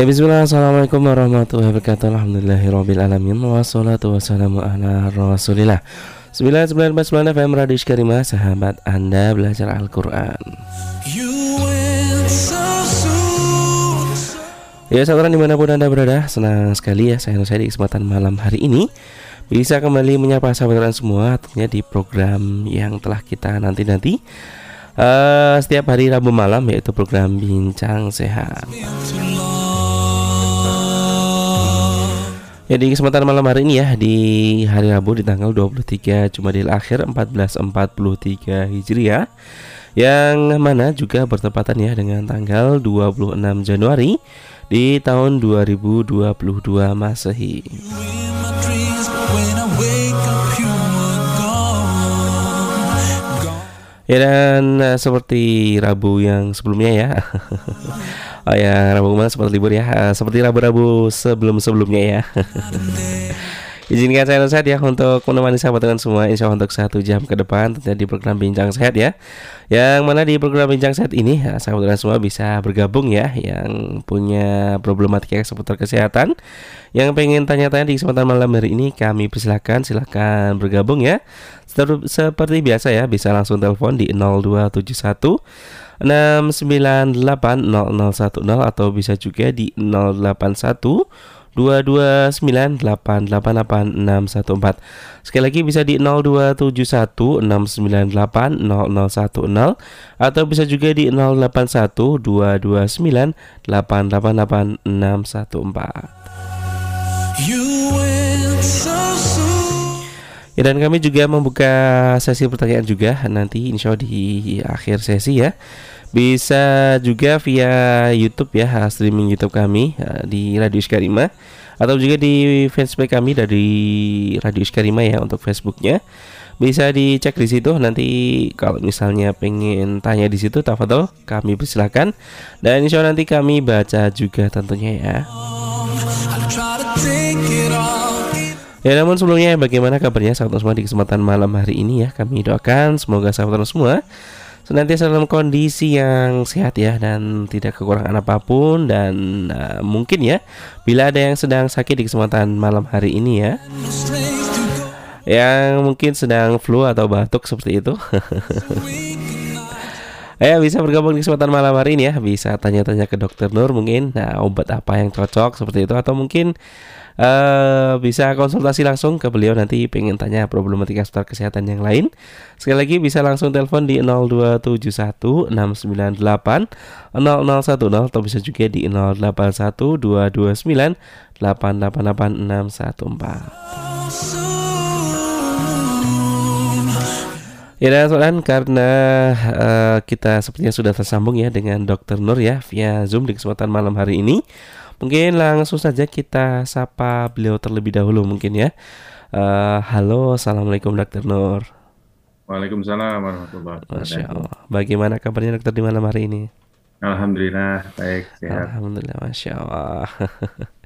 Ya bismillah Assalamualaikum warahmatullahi wabarakatuh. Alhamdulillahirabbil alamin. Wassalatu wassalamu ala rasulillah. 999 FM Radio Karimah Sahabat Anda belajar Al-Quran. Ya saudara di mana pun Anda berada Senang sekali ya saya saya di kesempatan malam hari ini Bisa kembali menyapa sahabat semua Tentunya di program yang telah kita nanti-nanti uh, Setiap hari Rabu malam yaitu program Bincang Sehat Ya di kesempatan malam hari ini ya di hari Rabu di tanggal 23 Jumadil Akhir 1443 Hijriah yang mana juga bertepatan ya dengan tanggal 26 Januari di tahun 2022 Masehi. Ya dan uh, seperti Rabu yang sebelumnya ya Oh ya, Rabu kemarin sempat libur ya. Uh, seperti Rabu-Rabu sebelum-sebelumnya ya. Izinkan saya sehat ya untuk menemani sahabat dengan semua Insya Allah untuk satu jam ke depan tentunya di program Bincang Sehat ya. Yang mana di program Bincang Sehat ini ya, sahabat dengan semua bisa bergabung ya Yang punya problematika seputar kesehatan. Yang pengen tanya-tanya di kesempatan malam hari ini kami persilahkan silahkan bergabung ya. Seperti biasa ya bisa langsung telepon di 0271 6980010 atau bisa juga di 081 229888614. Sekali lagi bisa di 02716980010 atau bisa juga di 081229888614. Ya, dan kami juga membuka sesi pertanyaan juga nanti insya Allah di akhir sesi ya bisa juga via YouTube ya streaming YouTube kami eh, di Radio Iskarima atau juga di fanspage kami dari Radio Iskarima ya untuk Facebooknya. Bisa dicek di situ nanti kalau misalnya pengen tanya di situ tafadhol kami persilakan dan insya Allah nanti kami baca juga tentunya ya. Ya namun sebelumnya bagaimana kabarnya sahabat semua di kesempatan malam hari ini ya? Kami doakan semoga sahabat semua senantiasa dalam kondisi yang sehat ya dan tidak kekurangan apa pun dan uh, mungkin ya bila ada yang sedang sakit di kesempatan malam hari ini ya. Yang mungkin sedang flu atau batuk seperti itu Ya bisa bergabung di kesempatan malam hari ini ya Bisa tanya-tanya ke dokter Nur mungkin nah, Obat apa yang cocok seperti itu Atau mungkin uh, bisa konsultasi langsung ke beliau nanti pengen tanya problematika seputar kesehatan yang lain. Sekali lagi bisa langsung telepon di 0271 698 0010 atau bisa juga di 081 229 888614. Ya dan soalan karena uh, kita sepertinya sudah tersambung ya dengan Dr. Nur ya via Zoom di kesempatan malam hari ini. Mungkin langsung saja kita sapa beliau terlebih dahulu mungkin ya. Uh, halo, assalamualaikum Dokter Nur. Waalaikumsalam warahmatullahi wabarakatuh. Masya Allah. Bagaimana kabarnya dokter di malam hari ini? Alhamdulillah baik sehat. Alhamdulillah, masya Allah.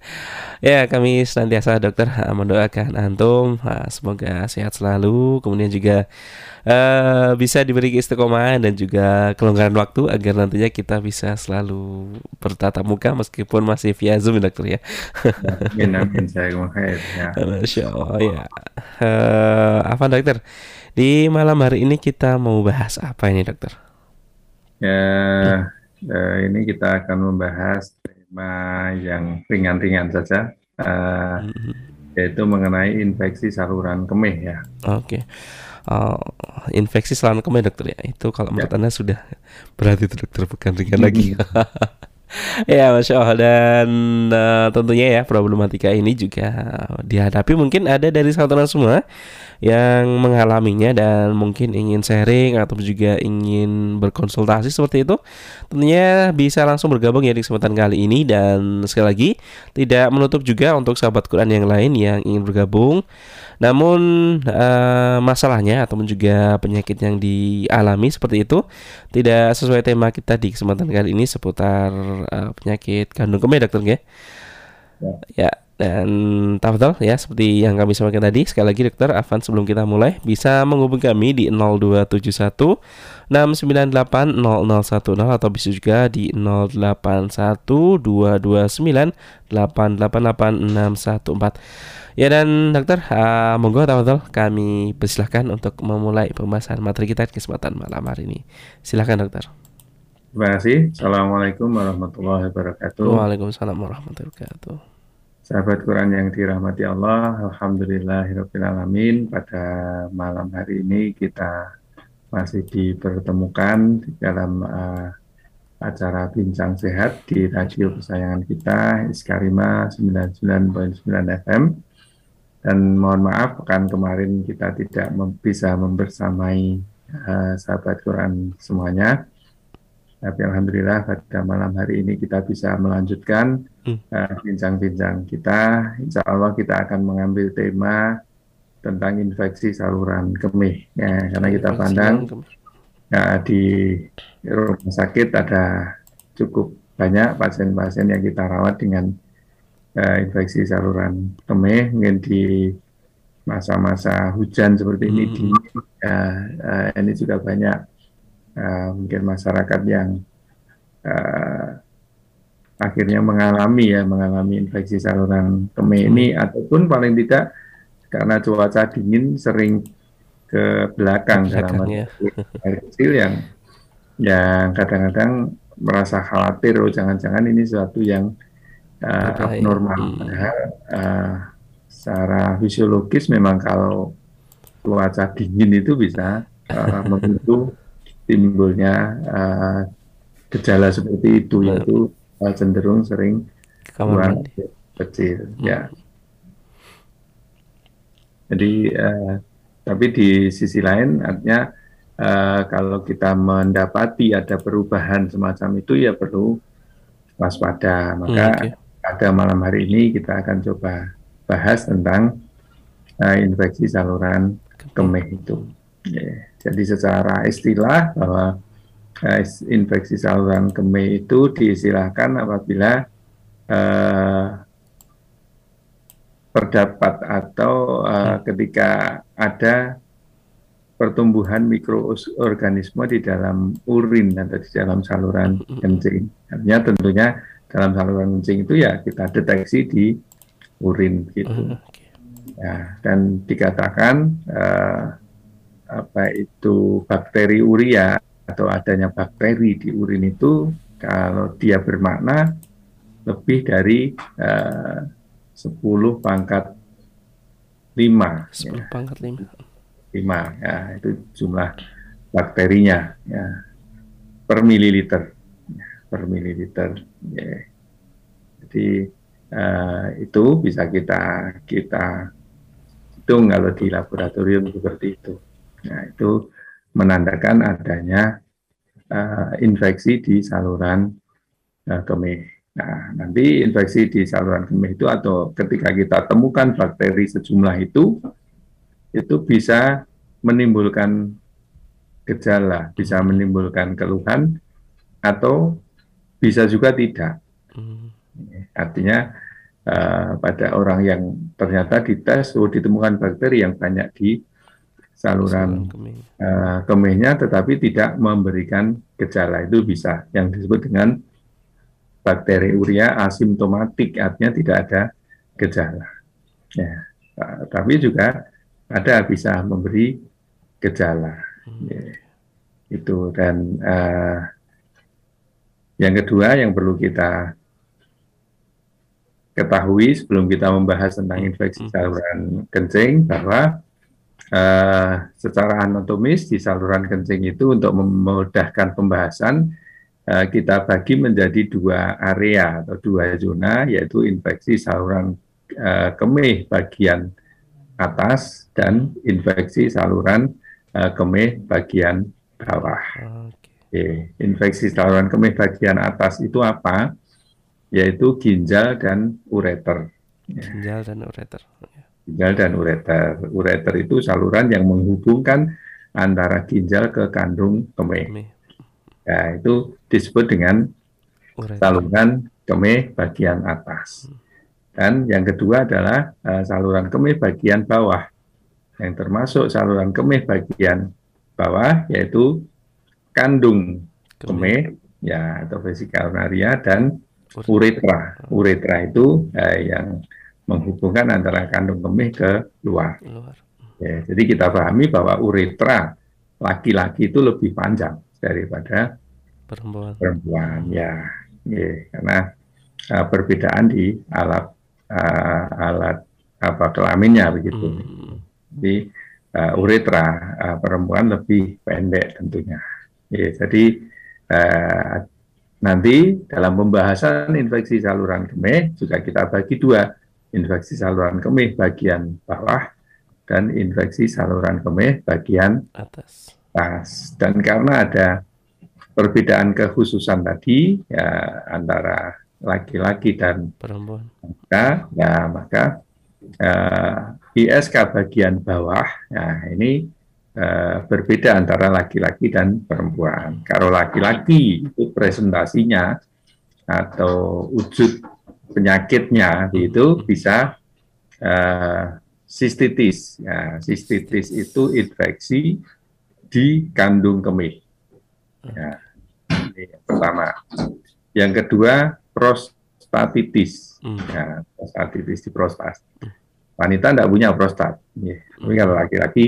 ya kami senantiasa dokter mendoakan antum semoga sehat selalu, kemudian juga uh, bisa diberi istiqomah dan juga kelonggaran waktu agar nantinya kita bisa selalu bertatap muka meskipun masih via zoom ya, dokter ya. Amin amin saya ya. Masya Allah ya. Uh, apa dokter? Di malam hari ini kita mau bahas apa ini dokter? Ya uh, ini kita akan membahas yang ringan-ringan saja, uh, yaitu mengenai infeksi saluran kemih ya. Oke. Okay. Uh, infeksi saluran kemih dokter ya itu kalau menurut ya. anda sudah berarti dokter bukan ringan lagi. Ya masya Allah. Dan uh, tentunya ya problematika ini juga dihadapi. Mungkin ada dari saudara semua yang mengalaminya dan mungkin ingin sharing atau juga ingin berkonsultasi seperti itu. Tentunya bisa langsung bergabung ya di kesempatan kali ini. Dan sekali lagi tidak menutup juga untuk sahabat Quran yang lain yang ingin bergabung. Namun uh, masalahnya ataupun juga penyakit yang dialami seperti itu tidak sesuai tema kita di kesempatan kali ini seputar uh, penyakit kandung kemih dokter ya. Ya, Dan tafadhol ya seperti yang kami sampaikan tadi sekali lagi dokter Afan sebelum kita mulai bisa menghubungi kami di 0271 698 0010 atau bisa juga di 081 229 888 614. Ya dan dokter uh, monggo tafadhol kami persilahkan untuk memulai pembahasan materi kita di kesempatan malam hari ini. Silakan dokter. Terima kasih. Assalamualaikum warahmatullahi wabarakatuh. Waalaikumsalam warahmatullahi wabarakatuh. Sahabat Quran yang dirahmati Allah, Alhamdulillahirrahmanirrahim. Pada malam hari ini kita masih dipertemukan di dalam uh, acara Bincang Sehat di radio kesayangan kita, Iskarima 99.9 FM. Dan mohon maaf, pekan kemarin kita tidak mem bisa membersamai uh, sahabat Quran semuanya tapi Alhamdulillah pada malam hari ini kita bisa melanjutkan hmm. uh, bincang-bincang kita. Insya Allah kita akan mengambil tema tentang infeksi saluran kemih. Ya, karena kita pandang ya, di rumah sakit ada cukup banyak pasien-pasien yang kita rawat dengan uh, infeksi saluran kemih. Mungkin di masa-masa hujan seperti ini, hmm. di, uh, uh, ini juga banyak uh, mungkin masyarakat yang uh, akhirnya mengalami ya mengalami infeksi saluran kemih ini hmm. ataupun paling tidak karena cuaca dingin sering ke belakang dalam ya. air kecil yang yang kadang-kadang merasa khawatir oh jangan-jangan ini sesuatu yang uh, abnormal hmm. padahal uh, secara fisiologis memang kalau cuaca dingin itu bisa uh, memicu timbulnya uh, gejala seperti itu yaitu uh, cenderung sering buang kecil hmm. ya jadi uh, tapi di sisi lain artinya uh, kalau kita mendapati ada perubahan semacam itu ya perlu waspada maka hmm, okay. pada malam hari ini kita akan coba bahas tentang uh, infeksi saluran kemih itu yeah. Jadi secara istilah bahwa eh, infeksi saluran kemih itu diistilahkan apabila eh, terdapat atau eh, ketika ada pertumbuhan mikroorganisme di dalam urin atau di dalam saluran kencing. Artinya tentunya dalam saluran kencing itu ya kita deteksi di urin gitu. Ya, dan dikatakan uh, apa itu bakteri uria atau adanya bakteri di urin itu kalau dia bermakna lebih dari eh, uh, 10 pangkat 5 10 ya. pangkat 5 5 ya itu jumlah bakterinya ya per mililiter ya, per mililiter ya. jadi uh, itu bisa kita kita hitung kalau di laboratorium seperti itu Nah, itu menandakan adanya uh, infeksi di saluran uh, kemih. Nah, nanti infeksi di saluran kemih itu atau ketika kita temukan bakteri sejumlah itu, itu bisa menimbulkan gejala, bisa menimbulkan keluhan, atau bisa juga tidak. Hmm. Artinya uh, pada orang yang ternyata dites, oh ditemukan bakteri yang banyak di saluran kemih. Uh, kemihnya tetapi tidak memberikan gejala itu bisa yang disebut dengan bakteri urea asimptomatik artinya tidak ada gejala ya uh, tapi juga ada bisa memberi gejala hmm. ya. itu dan uh, yang kedua yang perlu kita ketahui sebelum kita membahas tentang hmm. infeksi saluran kencing bahwa uh, secara anatomis di saluran kencing itu untuk memudahkan pembahasan uh, kita bagi menjadi dua area atau dua zona yaitu infeksi saluran uh, kemih bagian atas dan infeksi saluran uh, kemih bagian bawah. Okay. Infeksi saluran kemih bagian atas itu apa? Yaitu ginjal dan ureter. Ginjal dan ureter ginjal dan ureter. Ureter itu saluran yang menghubungkan antara ginjal ke kandung kemih. Ya, itu disebut dengan ureter. saluran kemih bagian atas. Dan yang kedua adalah uh, saluran kemih bagian bawah. Yang termasuk saluran kemih bagian bawah yaitu kandung kemih ya atau urinaria dan uretra. Uretra itu eh, yang menghubungkan antara kandung kemih ke luar. luar. Ya, jadi kita pahami bahwa uretra laki-laki itu lebih panjang daripada perempuan. Perempuan ya, ya karena uh, perbedaan di alat uh, alat apa kelaminnya begitu. Hmm. Jadi uh, uretra uh, perempuan lebih pendek tentunya. Ya, jadi uh, nanti dalam pembahasan infeksi saluran kemih juga kita bagi dua infeksi saluran kemih bagian bawah dan infeksi saluran kemih bagian atas. atas. Dan karena ada perbedaan kekhususan tadi ya antara laki-laki dan perempuan, maka ya maka uh, eh, ISK bagian bawah ya ini uh, berbeda antara laki-laki dan perempuan. Kalau laki-laki itu presentasinya atau wujud penyakitnya itu bisa uh, sistitis. Ya, sistitis itu infeksi di kandung kemih. Ya, ini yang pertama. Yang kedua prostatitis. Hmm. Ya, prostatitis di prostat. Wanita tidak punya prostat. Ya, tapi kalau laki-laki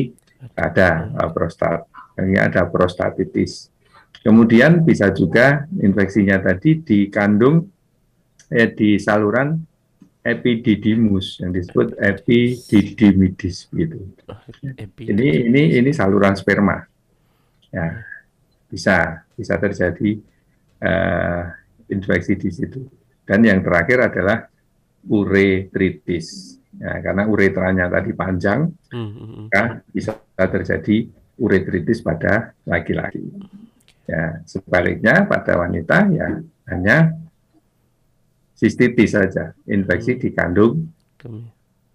ada uh, prostat. Ini ada prostatitis. Kemudian bisa juga infeksinya tadi di kandung eh, di saluran epididymus yang disebut epididymidis gitu. Ini ini ini saluran sperma. Ya, bisa bisa terjadi uh, infeksi di situ. Dan yang terakhir adalah uretritis. Ya, karena uretranya tadi panjang, hmm, maka bisa terjadi uretritis pada laki-laki. Ya, sebaliknya pada wanita ya hanya sistitis saja, infeksi hmm. di kandung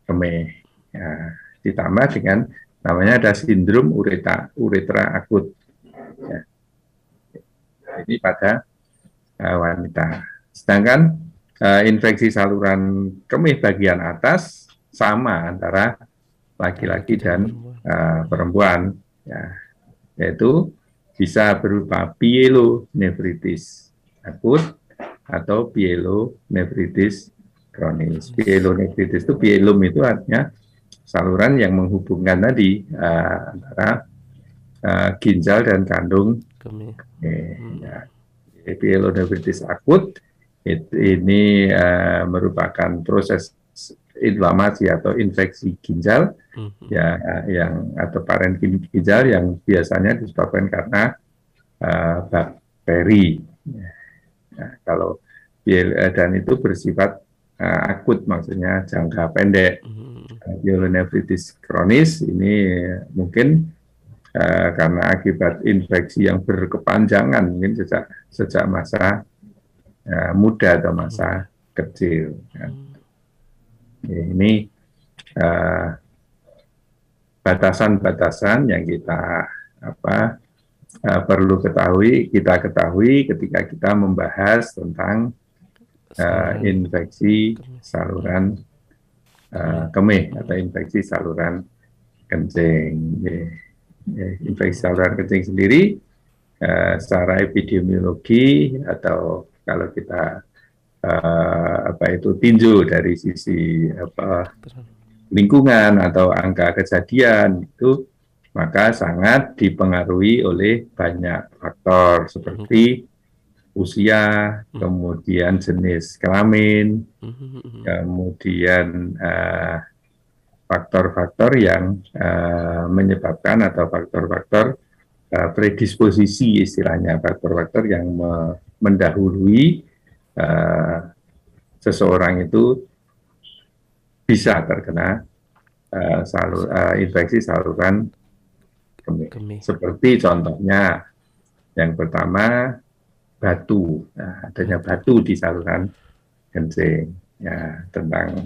kemih. Ya, ditambah dengan namanya ada sindrom uretra, uretra akut. Ya. Ini pada uh, wanita. Sedangkan uh, infeksi saluran kemih bagian atas sama antara laki-laki dan uh, perempuan, ya, yaitu bisa berupa pielonefritis akut atau pielonefritis kronis. Pielonefritis itu pielum itu artinya saluran yang menghubungkan tadi uh, antara uh, ginjal dan kandung. Eh, ya. Pielonefritis akut it, ini uh, merupakan proses inflamasi atau infeksi ginjal hmm. ya yang atau paren ginjal yang biasanya disebabkan karena uh, bakteri. Ya Nah, kalau eh, dan itu bersifat uh, akut maksudnya jangka pendek. Hmm. Pielonefritis kronis ini mungkin uh, karena akibat infeksi yang berkepanjangan mungkin sejak sejak masa uh, muda atau masa hmm. kecil. Ya. Ini batasan-batasan uh, yang kita apa uh, perlu ketahui, kita ketahui ketika kita membahas tentang uh, infeksi saluran uh, kemih atau infeksi saluran kencing. Infeksi saluran kencing sendiri uh, secara epidemiologi atau kalau kita uh, apa itu tinjau dari sisi apa lingkungan atau angka kejadian itu maka sangat dipengaruhi oleh banyak faktor seperti usia, hmm. kemudian jenis kelamin, hmm. kemudian uh, faktor-faktor yang uh, menyebabkan atau faktor-faktor uh, predisposisi istilahnya faktor-faktor yang me mendahului uh, seseorang itu bisa terkena uh, salur, uh, infeksi saluran kemih. kemih. Seperti contohnya yang pertama batu, nah, adanya batu di saluran kencing. Ya, tentang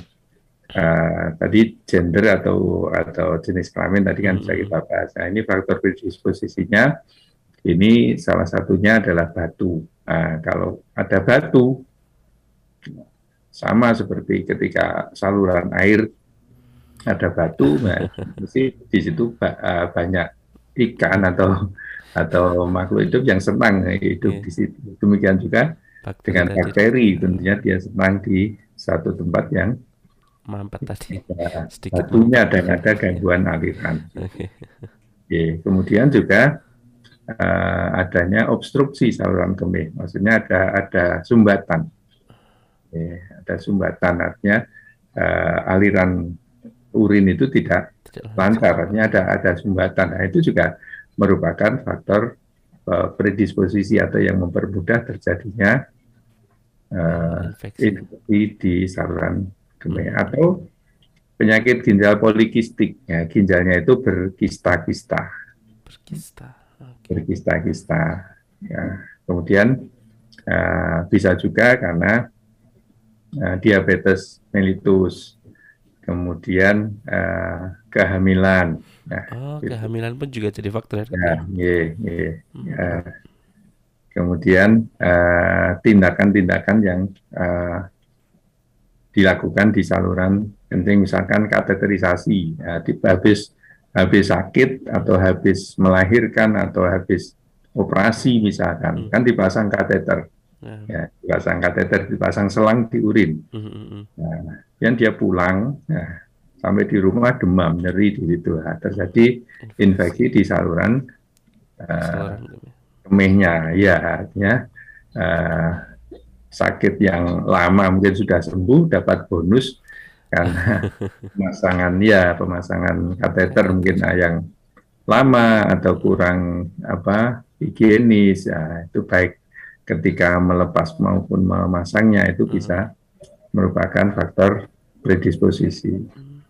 uh, tadi gender atau atau jenis kelamin tadi kan hmm. sudah kita bahas. Nah, ini faktor predisposisinya ini salah satunya adalah batu. Nah, kalau ada batu sama seperti ketika saluran air ada batu, nah, mesti di situ uh, banyak ikan atau atau makhluk hidup yang senang hidup yeah. di situ. Demikian juga bakteri dengan bakteri, tentunya dia senang di satu tempat yang mampet tadi. Sedikit batunya dan ada gangguan aliran. Okay. Okay. Kemudian juga uh, adanya obstruksi saluran kemih, maksudnya ada ada sumbatan. Okay. Ada sumbatan artinya uh, aliran urin itu tidak, lancar, artinya ada ada sumbatan. Nah, itu juga merupakan faktor uh, predisposisi atau yang mempermudah terjadinya uh, infeksi di saluran kemih hmm. atau penyakit ginjal polikistik. Ya, ginjalnya itu berkista-kista. Berkista. Okay. Berkista-kista. Ya. Kemudian uh, bisa juga karena uh, diabetes mellitus kemudian uh, kehamilan. Nah, oh, gitu. kehamilan pun juga jadi faktor ya? Ya, iya, iya. Hmm. Ya. Kemudian eh, tindakan-tindakan uh, yang uh, dilakukan di saluran kencing, misalkan kateterisasi, ya, habis habis sakit atau habis melahirkan atau habis operasi misalkan, hmm. kan dipasang kateter. Ya. ya, dipasang kateter, dipasang selang di urin. Hmm. hmm, hmm. Nah, yang dia pulang, ya, sampai di rumah demam, nyeri di situ. Nah, terjadi infeksi di saluran uh, kemihnya. Ya, artinya uh, sakit yang lama mungkin sudah sembuh, dapat bonus karena pemasangan ya pemasangan kateter mungkin yang lama atau kurang apa higienis ya itu baik ketika melepas maupun memasangnya itu bisa merupakan faktor predisposisi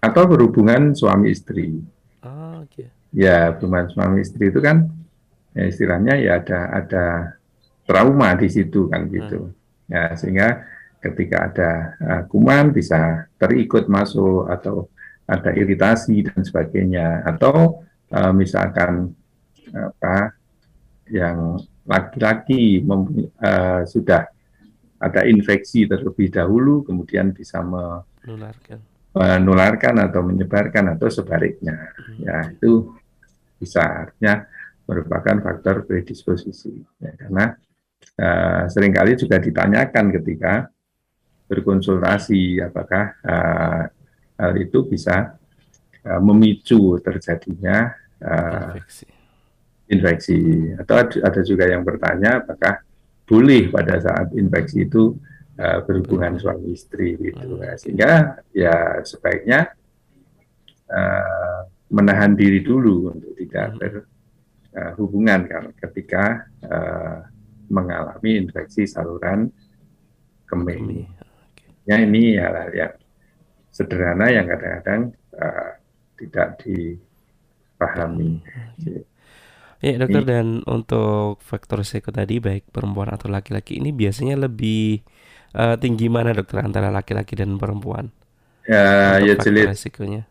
atau berhubungan suami istri. Oh, okay. Ya, hubungan suami istri itu kan ya istilahnya ya ada ada trauma di situ kan gitu. Hmm. Ya, sehingga ketika ada uh, kuman bisa terikut masuk atau ada iritasi dan sebagainya atau uh, misalkan apa yang laki-laki uh, sudah ada infeksi terlebih dahulu kemudian bisa menularkan menularkan atau menyebarkan atau sebaliknya hmm. ya itu bisa artinya merupakan faktor predisposisi ya, karena uh, sering kali juga ditanyakan ketika berkonsultasi apakah uh, hal itu bisa uh, memicu terjadinya uh, infeksi. infeksi atau ada juga yang bertanya apakah boleh pada saat infeksi itu uh, berhubungan suami istri gitu hmm. sehingga ya sebaiknya uh, menahan diri dulu untuk tidak hmm. berhubungan uh, kan ketika uh, mengalami infeksi saluran kemih. Ya ini hal-hal yang sederhana yang kadang-kadang uh, tidak dipahami. Hmm. Ya dokter ini, dan untuk faktor risiko tadi baik perempuan atau laki-laki ini biasanya lebih uh, tinggi mana dokter antara laki-laki dan perempuan? Ya, ya jelas. Resikonya.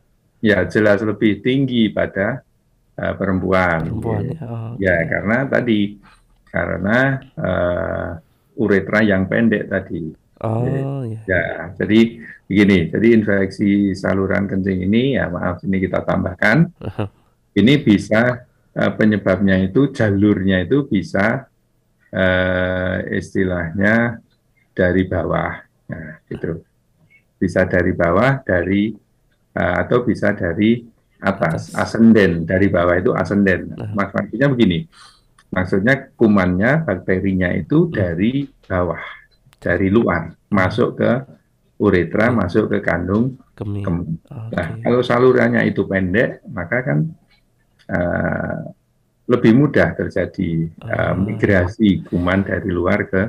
Ya jelas lebih tinggi pada uh, perempuan. Perempuan ya. Oh, ya karena tadi karena uh, uretra yang pendek tadi. Oh ya. Ya jadi begini, jadi infeksi saluran kencing ini ya maaf ini kita tambahkan. Uh -huh. Ini bisa uh, penyebabnya itu jalurnya itu bisa uh, istilahnya dari bawah, nah, gitu. Bisa dari bawah, dari uh, atau bisa dari atas, ascenden dari bawah itu ascenden. Nah. Maksudnya begini, maksudnya kumannya, bakterinya itu hmm. dari bawah, dari luar, masuk ke uretra, hmm. masuk ke kandung kemih. kemih. Okay. Nah, kalau salurannya itu pendek, maka kan uh, lebih mudah terjadi uh, migrasi kuman dari luar ke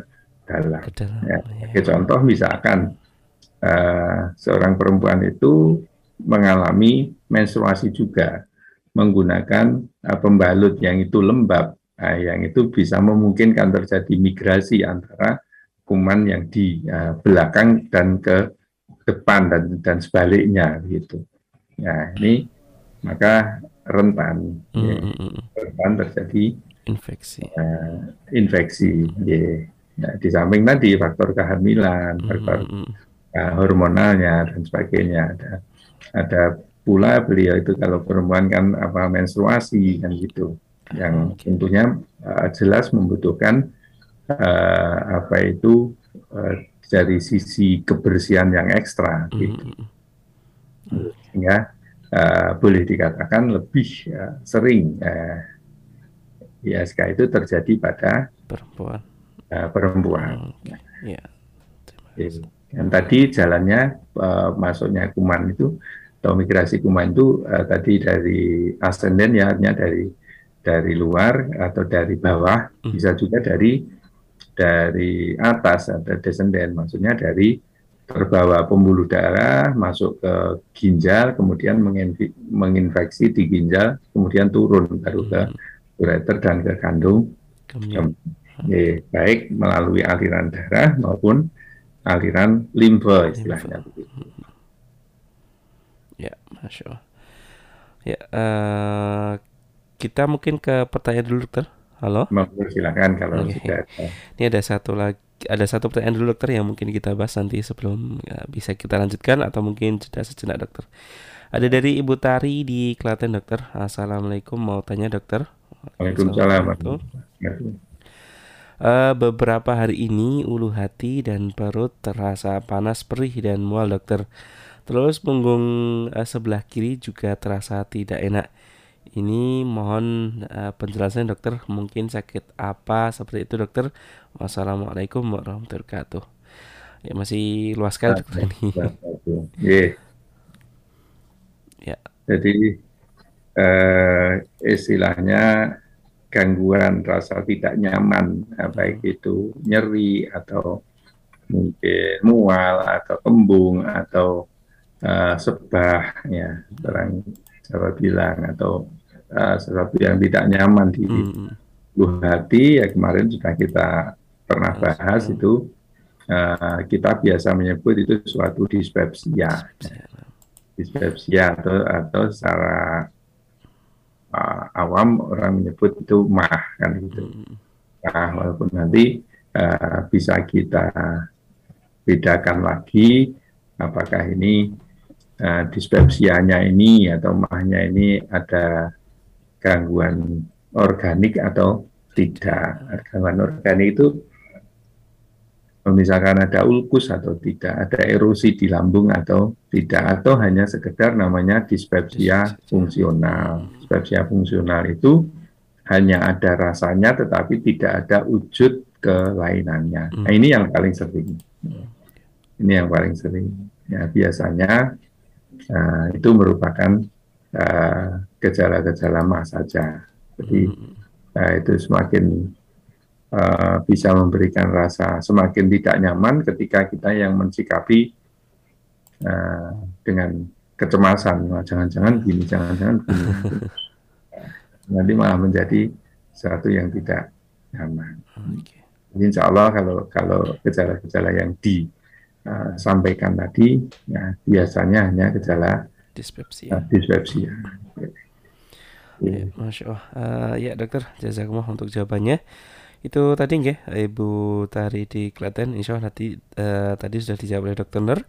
dalam. Ya, ya. Contoh misalkan uh, seorang perempuan itu mengalami menstruasi juga menggunakan uh, pembalut yang itu lembab, uh, yang itu bisa memungkinkan terjadi migrasi antara kuman yang di uh, belakang dan ke depan dan dan sebaliknya gitu. Ya ini maka rentan, mm -hmm. ya, hmm, hmm. rentan terjadi infeksi. Uh, infeksi, ya. Nah, di samping tadi faktor kehamilan, faktor mm -hmm. uh, hormonalnya dan sebagainya. Ada ada pula beliau itu kalau perempuan kan apa menstruasi kan gitu, yang tentunya uh, jelas membutuhkan uh, apa itu uh, dari sisi kebersihan yang ekstra gitu. Sehingga uh, boleh dikatakan lebih uh, sering uh, ISK itu terjadi pada perempuan. Uh, perempuan. Okay. Ya. Dan tadi jalannya uh, masuknya kuman itu atau migrasi kuman itu uh, tadi dari ascendant ya artinya dari dari luar atau dari bawah hmm. bisa juga dari dari atas atau descendant maksudnya dari terbawa pembuluh darah masuk ke ginjal kemudian menginfeksi di ginjal kemudian turun baru ke hmm. ureter dan ke kandung. Ya, baik melalui aliran darah maupun aliran limfe istilahnya. Ya masya Allah. Ya uh, kita mungkin ke pertanyaan dulu dokter Halo. silakan kalau okay. sudah. Ini ada satu lagi ada satu pertanyaan dulu dokter yang mungkin kita bahas nanti sebelum ya, bisa kita lanjutkan atau mungkin jeda sejenak dokter. Ada dari Ibu Tari di Klaten dokter. Assalamualaikum mau tanya dokter. Waalaikumsalam. Uh, beberapa hari ini ulu hati dan perut terasa panas perih dan mual dokter. Terus punggung uh, sebelah kiri juga terasa tidak enak. Ini mohon uh, penjelasan dokter, mungkin sakit apa seperti itu dokter. Wassalamualaikum warahmatullahi wabarakatuh. Ya masih luas sekali dokter ini. Yeah. Ya. Jadi uh, istilahnya gangguan rasa tidak nyaman, baik itu nyeri atau mungkin mual atau kembung atau uh, sebah ya orang Jawa bilang atau uh, sesuatu yang tidak nyaman di hmm. hati ya kemarin sudah kita pernah bahas itu. Uh, kita biasa menyebut itu suatu dispepsia. Dispepsia. Atau atau secara uh, awam orang menyebut itu mah kan gitu. Nah walaupun nanti uh, bisa kita bedakan lagi apakah ini uh, dispepsianya ini atau mahnya ini ada gangguan organik atau tidak. Gangguan organik itu misalkan ada ulkus atau tidak, ada erosi di lambung atau tidak, atau hanya sekedar namanya dispepsia fungsional. Dispepsia fungsional itu hanya ada rasanya tetapi tidak ada wujud kelainannya. Nah ini yang paling sering. Ini yang paling sering. Ya biasanya uh, itu merupakan uh, gejala-gejala mah saja. Jadi uh, itu semakin uh, bisa memberikan rasa semakin tidak nyaman ketika kita yang mensikapi uh, dengan kecemasan. Jangan-jangan gini, jangan-jangan gini. Nanti malah menjadi sesuatu yang tidak nyaman. Okay. Insya Allah kalau kalau gejala-gejala yang disampaikan uh, tadi, ya biasanya hanya gejala dispepsia. Uh, dispepsia. Ya, Masya Allah. Uh, ya dokter, jazakumullah untuk jawabannya. Itu tadi nggih Ibu Tari di Klaten, insya Allah nanti uh, tadi sudah dijawab oleh dokter Nur.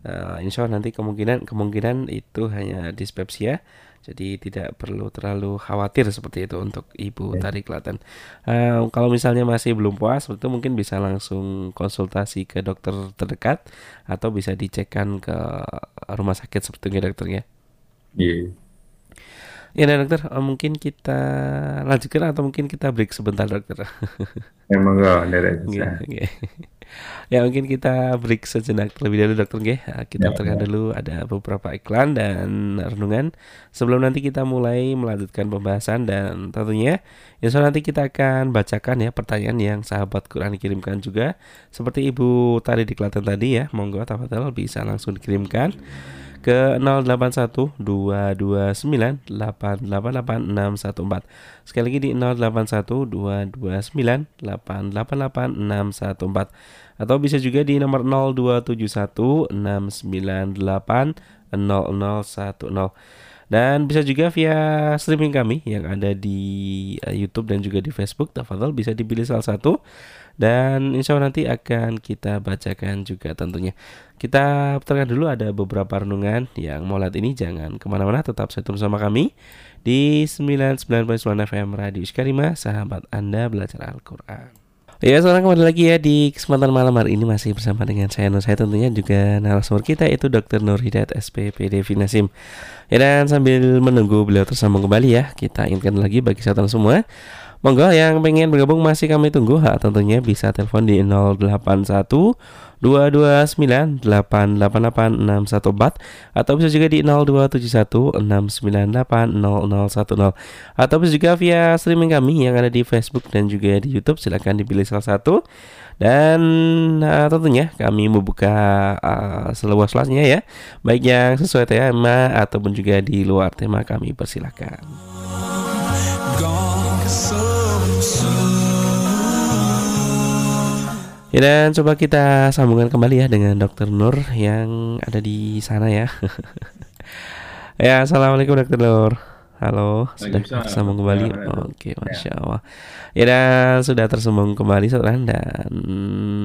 Uh, insya Allah nanti kemungkinan kemungkinan itu hanya dispepsia. Jadi tidak perlu terlalu khawatir seperti itu untuk Ibu ya. Tari Klaten. Uh, kalau misalnya masih belum puas, itu mungkin bisa langsung konsultasi ke dokter terdekat atau bisa dicekkan ke rumah sakit seperti itu dokter ya. Iya. Ya nah, dokter, eh, mungkin kita lanjutkan atau mungkin kita break sebentar dokter. Emang enggak, okay, Ya mungkin kita break sejenak terlebih dahulu dokter nggih. Eh, kita ya, ya. dulu ada beberapa iklan dan renungan sebelum nanti kita mulai melanjutkan pembahasan dan tentunya ya so nanti kita akan bacakan ya pertanyaan yang sahabat Quran kirimkan juga seperti Ibu tadi di Klaten tadi ya. Monggo tafadhol bisa langsung dikirimkan ke 081229888614. Sekali lagi di 081229888614 atau bisa juga di nomor 02716980010 dan bisa juga via streaming kami yang ada di uh, YouTube dan juga di Facebook. Tafadhol bisa dipilih salah satu dan insya Allah nanti akan kita bacakan juga tentunya. Kita putarkan dulu ada beberapa renungan yang lihat ini jangan ke mana-mana tetap setia bersama kami di 99.9 FM Radio Iskarima sahabat Anda belajar Al-Quran. Ya, sekarang kembali lagi ya di kesempatan malam hari ini masih bersama dengan saya Nur. Saya tentunya juga narasumber kita itu Dr. Nur Hidayat SPPD Finasim. Ya dan sambil menunggu beliau tersambung kembali ya, kita ingatkan lagi bagi saya semua Monggo yang pengen bergabung masih kami tunggu ha, tentunya bisa telepon di 081 229 888 atau bisa juga di 0271 698 0010 atau bisa juga via streaming kami yang ada di Facebook dan juga di YouTube silahkan dipilih salah satu dan uh, tentunya kami membuka uh, seluas-luasnya ya baik yang sesuai tema ataupun juga di luar tema kami persilahkan. Ya dan coba kita sambungkan kembali ya dengan Dokter Nur yang ada di sana ya. ya assalamualaikum Dokter Nur. Halo, sudah tersambung kembali. Oke, ya. masya Allah. Ya dan sudah tersambung kembali setelah dan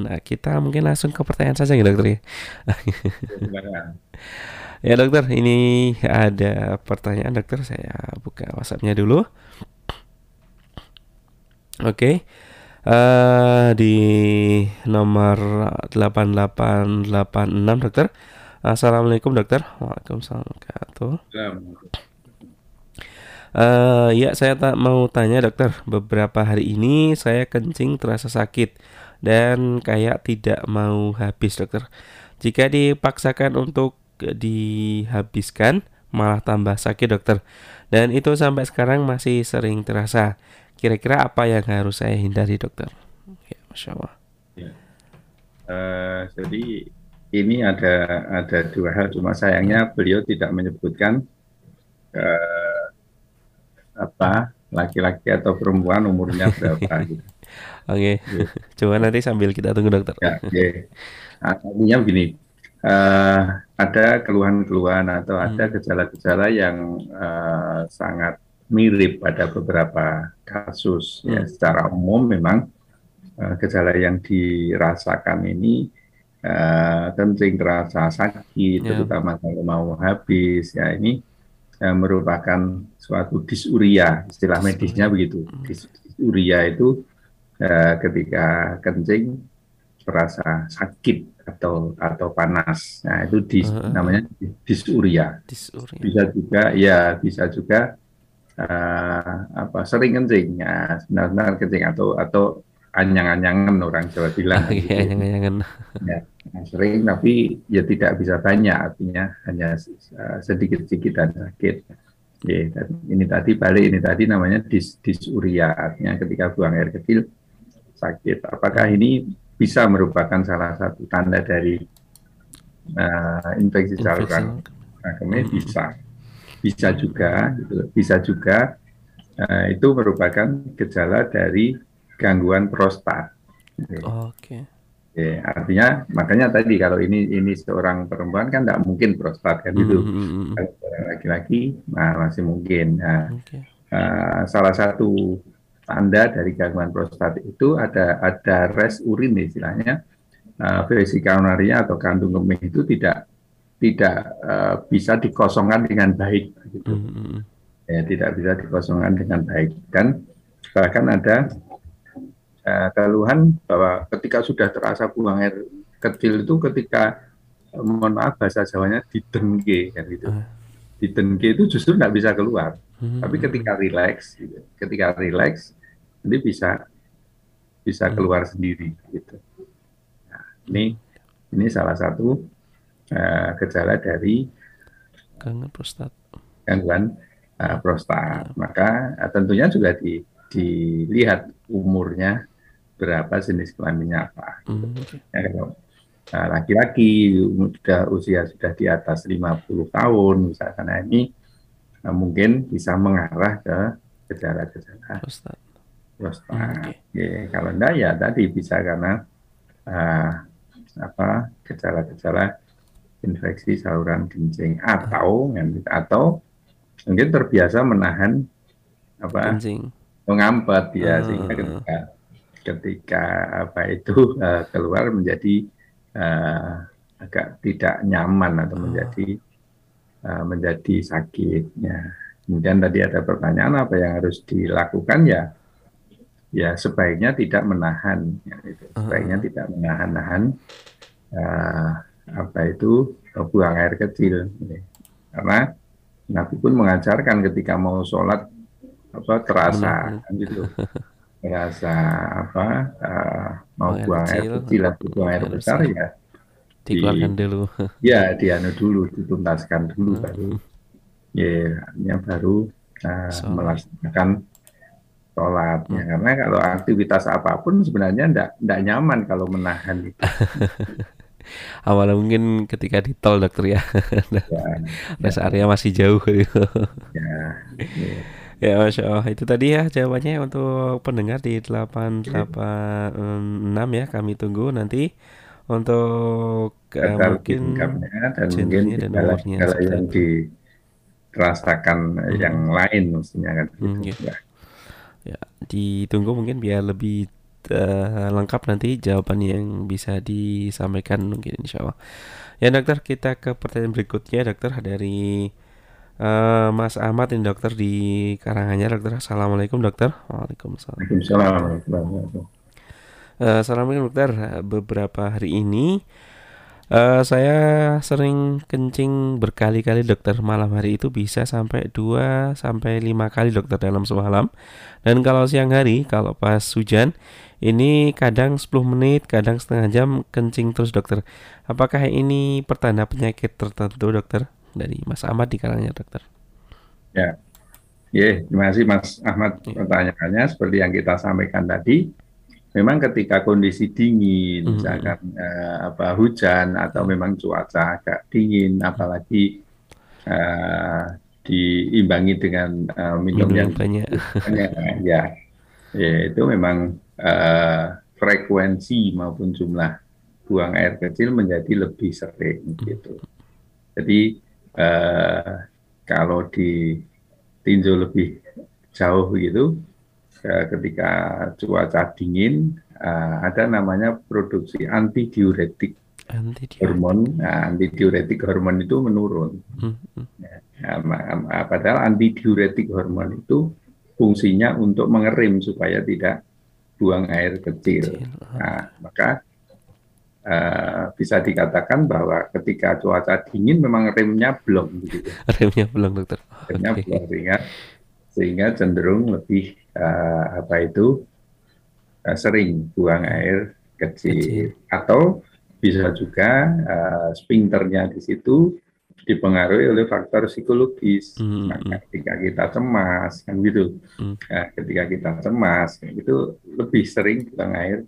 nah, kita mungkin langsung ke pertanyaan saja ya dokter ya. ya dokter, ini ada pertanyaan dokter. Saya buka WhatsAppnya dulu. Oke. Okay uh, di nomor 8886 dokter. Assalamualaikum dokter. Waalaikumsalam Uh, ya saya tak mau tanya dokter. Beberapa hari ini saya kencing terasa sakit dan kayak tidak mau habis dokter. Jika dipaksakan untuk dihabiskan malah tambah sakit dokter. Dan itu sampai sekarang masih sering terasa. Kira-kira apa yang harus saya hindari dokter? Ya, Masya Allah. Ya. Uh, jadi ini ada ada dua hal, cuma sayangnya beliau tidak menyebutkan uh, apa laki-laki atau perempuan umurnya berapa gitu. Oke, okay. coba nanti sambil kita tunggu dokter. Ya, okay. Artinya begini, uh, ada keluhan-keluhan atau hmm. ada gejala-gejala yang uh, sangat mirip pada beberapa kasus. Ya, hmm. Ya, secara umum memang uh, gejala yang dirasakan ini uh, kencing terasa sakit, yeah. terutama kalau mau habis. Ya ini uh, merupakan suatu disuria, istilah medisnya begitu. Hmm. Disuria itu uh, ketika kencing terasa sakit atau atau panas. Nah itu dis, uh, namanya disuria. disuria. Bisa juga ya bisa juga uh, apa sering kencing. Ya benar-benar kencing atau atau anyang-anyangan orang Jawa bilang oh, gitu. anyang-anyangan. Ya nah, sering tapi ya tidak bisa banyak. Artinya hanya uh, sedikit-sedikit dan sakit. Ya dan ini tadi balik ini tadi namanya dis disuria artinya ketika buang air kecil sakit. Apakah ini bisa merupakan salah satu tanda dari uh, infeksi saluran kemih bisa bisa juga gitu, bisa juga uh, itu merupakan gejala dari gangguan prostat. Gitu. Oke. Okay. Ya, artinya makanya tadi kalau ini ini seorang perempuan kan tidak mungkin prostat kan itu. Mm -hmm. Kalau seorang laki-laki nah masih mungkin. Nah, okay. uh, eh, salah satu tanda dari gangguan prostat itu ada ada res urin istilahnya uh, vesika atau kandung kemih itu tidak tidak uh, bisa dikosongkan dengan baik gitu. Mm -hmm. Ya, tidak bisa dikosongkan dengan baik dan bahkan ada uh, keluhan bahwa ketika sudah terasa buang air kecil itu ketika uh, mohon maaf bahasa Jawanya didengke kan gitu. Uh. Didengke itu justru tidak bisa keluar. Mm -hmm. Tapi ketika rileks gitu. Ketika rileks nanti bisa bisa keluar sendiri gitu. Nah, ini ini salah satu uh, gejala dari gangguan prostat. Gangguan uh, prostat. Ya. Maka uh, tentunya juga di, dilihat umurnya berapa jenis kelaminnya apa. Mm, okay. ya, kalau laki-laki sudah usia sudah di atas 50 tahun misalkan nah ini uh, mungkin bisa mengarah ke gejala-gejala prostat. Prostat. Mm, okay. ya, kalau enggak ya tadi bisa karena uh, apa gejala-gejala infeksi saluran kencing atau atau mungkin terbiasa menahan apa kencing. mengampet ya uh. sehingga ketika ketika apa itu uh, keluar menjadi uh, agak tidak nyaman atau menjadi uh, menjadi sakit. Ya. Kemudian tadi ada pertanyaan apa yang harus dilakukan ya? Ya sebaiknya tidak menahan, ya, itu. sebaiknya tidak menahan-nahan uh, apa itu buang air kecil, ya. karena Nabi pun mengajarkan ketika mau sholat apa terasa kan gitu terasa apa uh, mau buang air kecil atau buang air besar ya dikeluarkan di, dulu. Ya, dianu dulu, dituntaskan dulu hmm. baru ya, yang baru uh, melaksanakan sholat. Hmm. Ya, karena kalau aktivitas apa pun sebenarnya tidak nyaman kalau menahan itu. Awalnya mungkin ketika di tol dokter ya, ya rest ya. area masih jauh. Gitu. ya, ya. Ya Masya Allah itu tadi ya jawabannya untuk pendengar di 886 ya kami tunggu nanti untuk uh, mungkin dan mungkin dan kalau yang dirasakan hmm. yang lain mestinya kan hmm, gitu. ya. ya ditunggu mungkin biar lebih uh, lengkap nanti jawaban yang bisa disampaikan mungkin insya Allah ya dokter kita ke pertanyaan berikutnya dokter dari uh, Mas Ahmad ini dokter di Karanganyar dokter Assalamualaikum dokter Waalaikumsalam Waalaikumsalam Uh, Assalamualaikum dokter. Beberapa hari ini uh, saya sering kencing berkali-kali dokter. Malam hari itu bisa sampai 2 sampai 5 kali dokter dalam semalam. Dan kalau siang hari, kalau pas hujan, ini kadang 10 menit, kadang setengah jam kencing terus dokter. Apakah ini pertanda penyakit tertentu dokter? Dari Mas Ahmad di Karangnya dokter. Ya, yeah, terima kasih Mas Ahmad ya. pertanyaannya. Seperti yang kita sampaikan tadi, memang ketika kondisi dingin, hmm. misalkan uh, apa hujan atau memang cuaca agak dingin, apalagi uh, diimbangi dengan uh, minum, minum yang banyak, banyak ya, ya itu memang uh, frekuensi maupun jumlah buang air kecil menjadi lebih sering gitu. Jadi uh, kalau ditinjau lebih jauh gitu, ketika cuaca dingin uh, ada namanya produksi anti diuretik hormon nah, anti diuretik hormon itu menurun hmm. ya, ya, padahal anti diuretik hormon itu fungsinya untuk mengerim supaya tidak buang air kecil, kecil. Nah, maka uh, bisa dikatakan bahwa ketika cuaca dingin memang remnya belum gitu. remnya belum dokter remnya okay. belum sehingga sehingga cenderung lebih uh, apa itu uh, sering buang air kecil, kecil. atau bisa juga uh, sphincternya di situ dipengaruhi oleh faktor psikologis. Mm Maka ketika kita cemas kan gitu, mm. nah, ketika kita cemas itu lebih sering buang air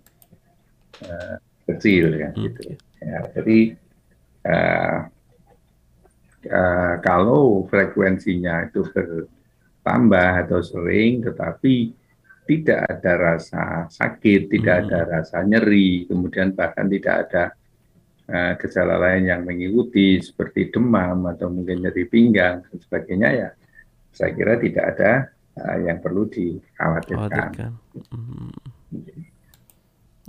uh, kecil ya mm. gitu. Ya, jadi uh, uh, kalau frekuensinya itu ber tambah atau sering, tetapi tidak ada rasa sakit, tidak hmm. ada rasa nyeri, kemudian bahkan tidak ada uh, gejala lain yang mengikuti seperti demam atau mungkin nyeri pinggang dan sebagainya ya, saya kira tidak ada uh, yang perlu dikhawatirkan. Hmm.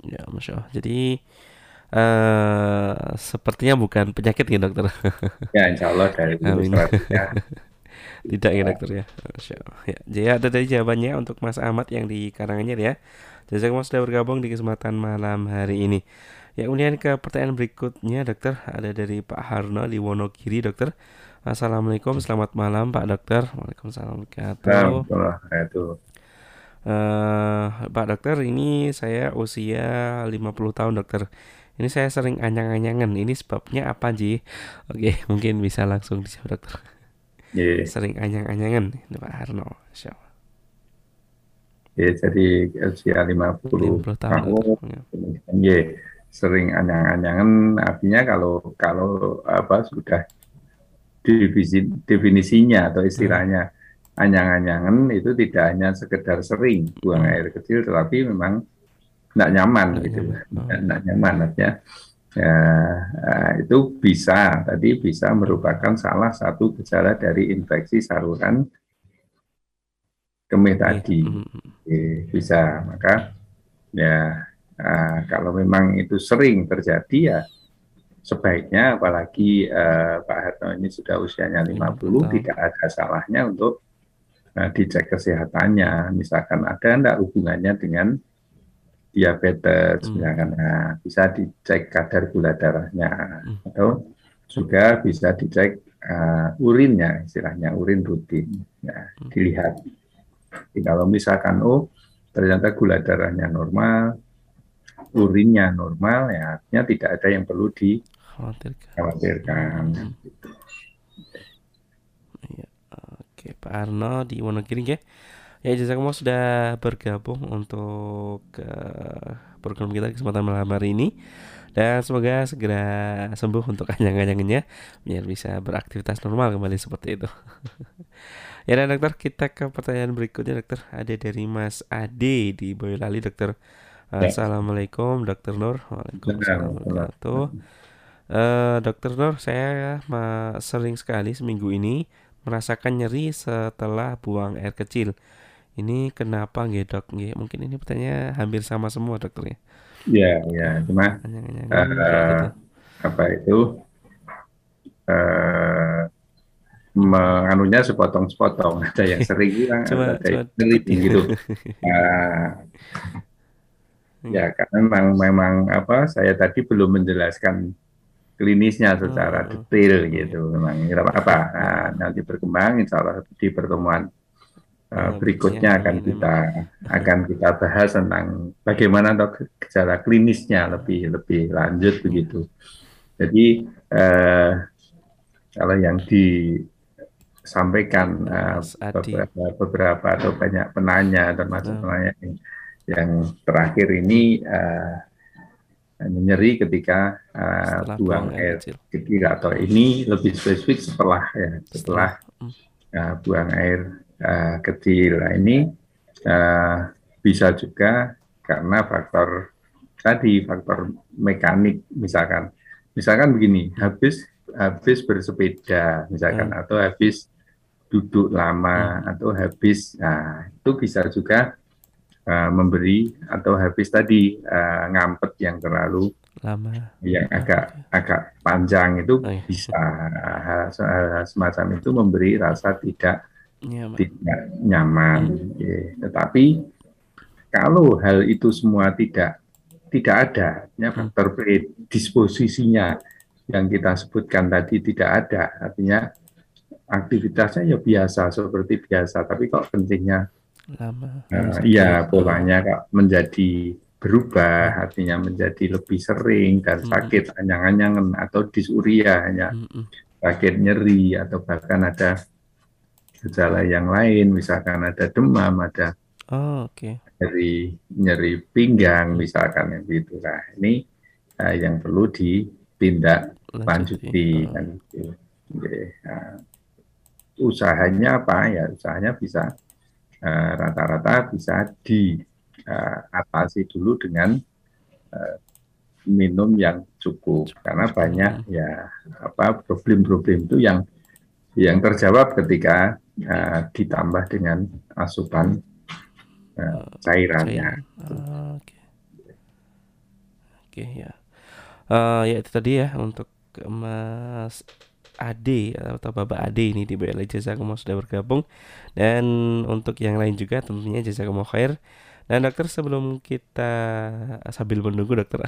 Ya, masya Allah. Jadi uh, sepertinya bukan penyakit ya dokter. ya, insya Allah dari Tidak ya dokter ya. Ya, jadi ada tadi jawabannya untuk Mas Ahmad yang di Karanganyar ya. Jazakumullah sudah bergabung di kesempatan malam hari ini. Ya, kemudian ke pertanyaan berikutnya dokter ada dari Pak Harno di Wonogiri dokter. Assalamualaikum, selamat malam Pak dokter. Waalaikumsalam warahmatullahi Uh, Pak dokter, ini saya usia 50 tahun dokter. Ini saya sering anyang-anyangan. Ini sebabnya apa, Ji? Oke, mungkin bisa langsung dijawab dokter yeah. sering anyang-anyangan Pak Harno Insya Allah. Ya, jadi usia 50, 50 tahun, tahun ya. Sering anyang-anyangan artinya kalau kalau apa sudah definisi, definisinya atau istilahnya hmm. anyang-anyangan itu tidak hanya sekedar sering buang hmm. air kecil tetapi memang tidak nyaman tidak gitu tidak nyaman artinya Ya, eh, itu bisa tadi bisa merupakan salah satu gejala dari infeksi saluran kemih tadi. Ya, bisa maka Ya, uh, kalau memang itu sering terjadi ya sebaiknya apalagi uh, Pak Harto ini sudah usianya 50 Betul. tidak ada salahnya untuk uh, dicek kesehatannya. Misalkan ada enggak hubungannya dengan diabetes, hmm. misalkan nah, bisa dicek kadar gula darahnya hmm. atau juga bisa dicek uh, urinnya, istilahnya urin rutin, ya, hmm. dilihat. Jadi kalau misalkan oh ternyata gula darahnya normal, urinnya normal, ya artinya tidak ada yang perlu dikhawatirkan. Ya, oke, Pak Arno di Wonogiri ya. Ya, jazakumullah sudah bergabung untuk uh, program kita kesempatan malam hari ini dan semoga segera sembuh untuk anyang-anyangnya biar bisa beraktivitas normal kembali seperti itu. ya dan dokter kita ke pertanyaan berikutnya dokter ada dari Mas Ade di Boyolali dokter. Assalamualaikum dokter Nur. Waalaikumsalam warahmatullahi uh, Dokter Nur saya sering sekali seminggu ini merasakan nyeri setelah buang air kecil. Ini kenapa nggih dok? Nggih, mungkin ini pertanyaan hampir sama semua dokter ya. Iya, iya, cuma uh, gitu. apa itu uh, menganunya sepotong-sepotong ada yang sering ada yang gitu. Uh, ya karena memang memang apa saya tadi belum menjelaskan klinisnya secara hmm. detail gitu memang apa nah, nanti berkembang insya Allah di pertemuan uh, berikutnya akan kita akan kita bahas tentang bagaimana dok gejala klinisnya lebih lebih lanjut begitu. Jadi uh, kalau yang disampaikan uh, beberapa, beberapa atau banyak penanya termasuk hmm. penanya yang, yang terakhir ini uh, nyeri ketika uh, buang air kecil atau ini lebih spesifik setelah ya setelah uh, buang air uh, kecil. Nah, ini uh, bisa juga karena faktor tadi faktor mekanik misalkan misalkan begini habis habis bersepeda misalkan hmm. atau habis duduk lama hmm. atau habis nah itu bisa juga uh, memberi atau habis tadi uh, ngampet yang terlalu lama yang agak okay. agak panjang itu oh, iya. bisa uh, semacam itu memberi rasa tidak nyaman. tidak nyaman. Hmm. Ya. Tetapi kalau hal itu semua tidak tidak ada, ya, hmm. faktor predisposisinya yang kita sebutkan tadi tidak ada, artinya aktivitasnya ya biasa seperti biasa, tapi kok pentingnya lama, uh, iya polanya kok menjadi berubah, artinya menjadi lebih sering dan sakit anyang-anyangan atau disuria hanya hmm. sakit nyeri atau bahkan ada gejala yang lain, misalkan ada demam, ada oh, okay. nyeri nyeri pinggang, misalkan yang gitu. Nah, ini uh, yang perlu ditindak lanjuti oh. kan gitu. Nah, usahanya apa ya? Usahanya bisa rata-rata uh, bisa diatasi uh, dulu dengan uh, minum yang cukup karena banyak ya apa problem-problem itu yang yang terjawab ketika uh, ditambah dengan asupan uh, cairannya. Uh, Oke, okay. okay, ya. Uh, ya itu tadi ya untuk Mas Ade atau Bapak Ade ini di BLI Jazakumullah sudah bergabung. Dan untuk yang lain juga tentunya Jazakumullah khair. Nah dokter sebelum kita sambil menunggu dokter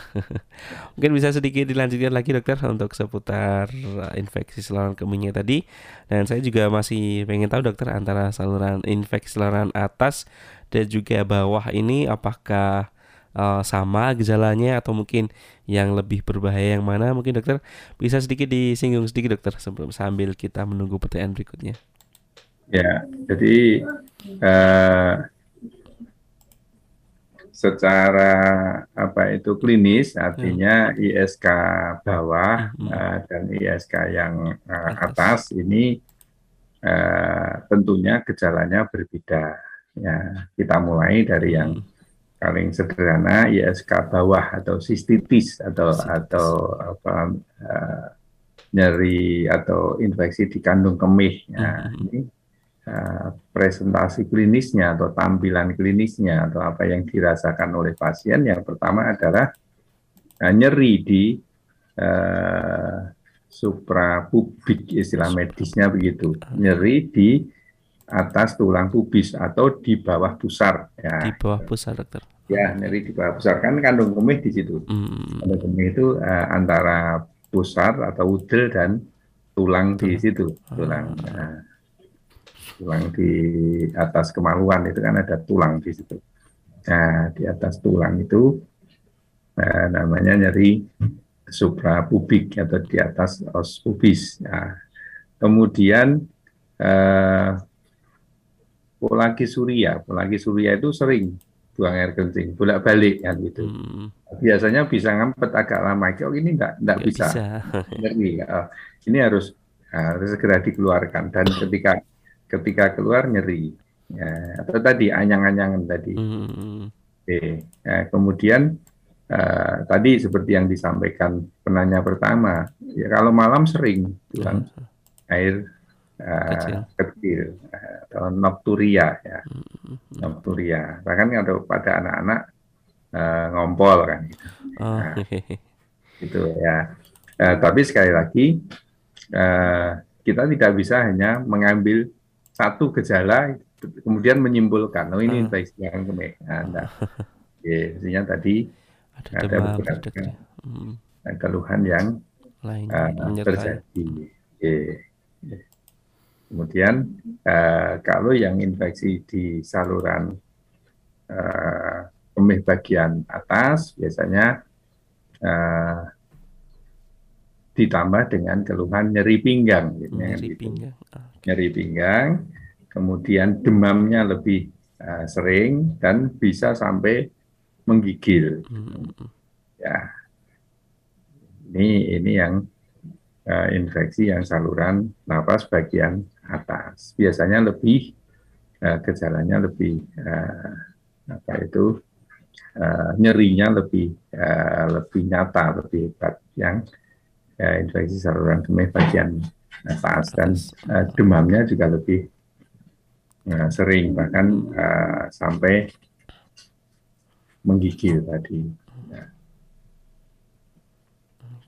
Mungkin bisa sedikit dilanjutkan lagi dokter Untuk seputar infeksi saluran kemihnya tadi. Dan saya juga masih pengen tahu dokter Antara saluran infeksi saluran atas dan juga bawah ini Apakah uh, sama gejalanya Atau mungkin yang lebih berbahaya yang mana Mungkin dokter bisa sedikit disinggung sedikit dokter Sebelum sambil kita menunggu pertanyaan berikutnya Ya jadi uh, secara apa itu klinis artinya hmm. ISK bawah hmm. uh, dan ISK yang uh, atas ini uh, tentunya gejalanya berbeda ya kita mulai dari yang hmm. Paling sederhana ISK bawah atau sistitis atau sistitis. atau apa uh, nyeri atau infeksi di kandung kemih. Ya, hmm. ini uh, presentasi klinisnya atau tampilan klinisnya atau apa yang dirasakan oleh pasien yang pertama adalah uh, nyeri di uh, suprapubik istilah medisnya begitu. Nyeri di atas tulang pubis atau di bawah pusar. Ya. Di bawah pusar dokter ya nyeri di bawah pusar kan kandung kemih di situ. Mm. kandung kemih itu uh, antara pusar atau udel dan tulang di situ. Tulang nah, tulang di atas kemaluan itu kan ada tulang di situ. Nah di atas tulang itu uh, namanya nyeri suprapubik atau di atas os pubis nah, kemudian uh, polagi surya. Polagi surya itu sering buang air kencing bolak-balik kan gitu. Hmm. Biasanya bisa ngampet agak lama. Kok ini enggak enggak bisa. bisa. Ya. Ini harus harus segera dikeluarkan dan ketika ketika keluar nyeri. Ya, atau tadi anyang-anyangan tadi. Hmm. Oke. Ya, kemudian uh, tadi seperti yang disampaikan penanya pertama, ya kalau malam sering hmm. air kecil, uh, kecil uh, atau nocturia ya hmm. nocturia bahkan kalau pada anak-anak uh, ngompol kan gitu, oh. nah, gitu ya uh, tapi sekali lagi uh, kita tidak bisa hanya mengambil satu gejala kemudian menyimpulkan oh ini infeksi uh. yang kemih nah, ya, tadi ada, ada beberapa hmm. keluhan yang Lain, uh, terjadi. Yeah. Kemudian uh, kalau yang infeksi di saluran uh, kemih bagian atas biasanya uh, ditambah dengan keluhan nyeri pinggang, gitu, nyeri gitu. pinggang, okay. nyeri pinggang, kemudian demamnya lebih uh, sering dan bisa sampai menggigil. Hmm. Ya, ini ini yang uh, infeksi yang saluran nafas bagian. Biasanya lebih uh, gejalanya lebih uh, apa itu uh, nyerinya lebih uh, lebih nyata, lebih hebat yang uh, infeksi saluran kemih bagian atas dan uh, demamnya juga lebih uh, sering bahkan uh, sampai menggigil tadi.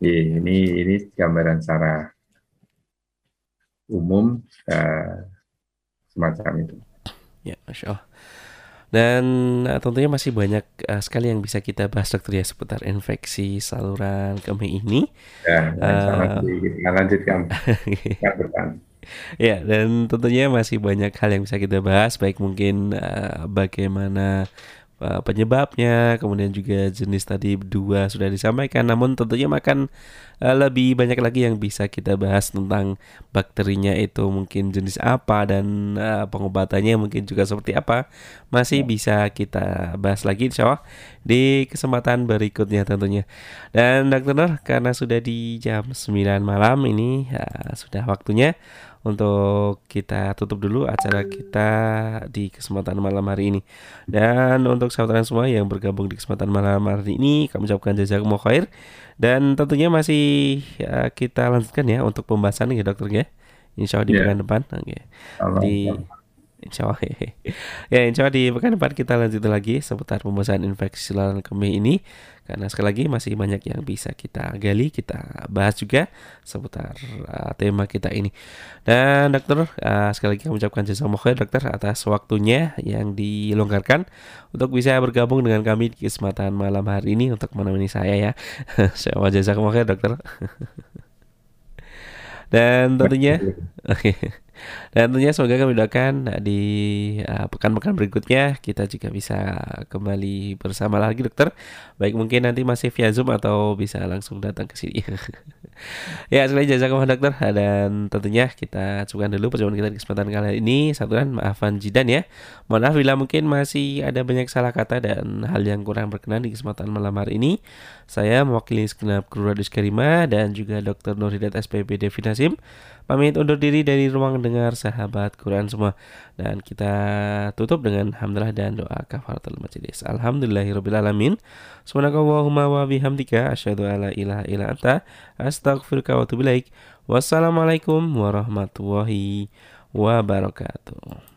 ini ini gambaran secara umum uh, semacam itu. Ya, masya Allah. Dan uh, tentunya masih banyak uh, sekali yang bisa kita bahas dokter ya seputar infeksi saluran kemih ini. Ya, uh, kita lanjutkan. Ya, dan tentunya masih banyak hal yang bisa kita bahas, baik mungkin uh, bagaimana penyebabnya, kemudian juga jenis tadi dua sudah disampaikan. Namun tentunya makan uh, lebih banyak lagi yang bisa kita bahas tentang bakterinya itu mungkin jenis apa dan uh, pengobatannya mungkin juga seperti apa masih ya. bisa kita bahas lagi insya Allah di kesempatan berikutnya tentunya. Dan dokter Nur karena sudah di jam 9 malam ini ya, sudah waktunya untuk kita tutup dulu acara kita di kesempatan malam hari ini. Dan untuk saudara semua yang bergabung di kesempatan malam hari ini, kami ucapkan jazakumullah khair. Dan tentunya masih ya, kita lanjutkan ya untuk pembahasan ya dokter ya. Insya Allah di yeah. depan. Okay. Di Insya Allah. ya insya Allah di pekan depan kita lanjut lagi seputar pembahasan infeksi saluran kemih ini. Karena sekali lagi masih banyak yang bisa kita gali, kita bahas juga seputar uh, tema kita ini. Dan dokter, uh, sekali lagi kami ucapkan jasa khair dokter atas waktunya yang dilonggarkan untuk bisa bergabung dengan kami di kesempatan malam hari ini untuk menemani saya ya. Saya jasa khair dokter. Dan tentunya Dan tentunya semoga kami doakan di uh, pekan-pekan berikutnya kita juga bisa kembali bersama lagi dokter. Baik mungkin nanti masih via Zoom atau bisa langsung datang ke sini. ya sekali jasa ke mana dokter dan tentunya kita cukupkan dulu perjumpaan kita di kesempatan kali ini. Satuan maafan Jidan ya. Mohon maaf bila mungkin masih ada banyak salah kata dan hal yang kurang berkenan di kesempatan malam hari ini. Saya mewakili segenap kru Radis Karima dan juga Dr. Nurhidat SPP Devi Nasim pamit undur diri dari ruang dengar sahabat Quran semua dan kita tutup dengan hamdalah dan doa kafaratul majelis. Alhamdulillahirabbil Subhanakallahumma wa bihamdika asyhadu alla ilaha illa anta astaghfiruka wa atubu ilaik. Wassalamualaikum warahmatullahi wabarakatuh.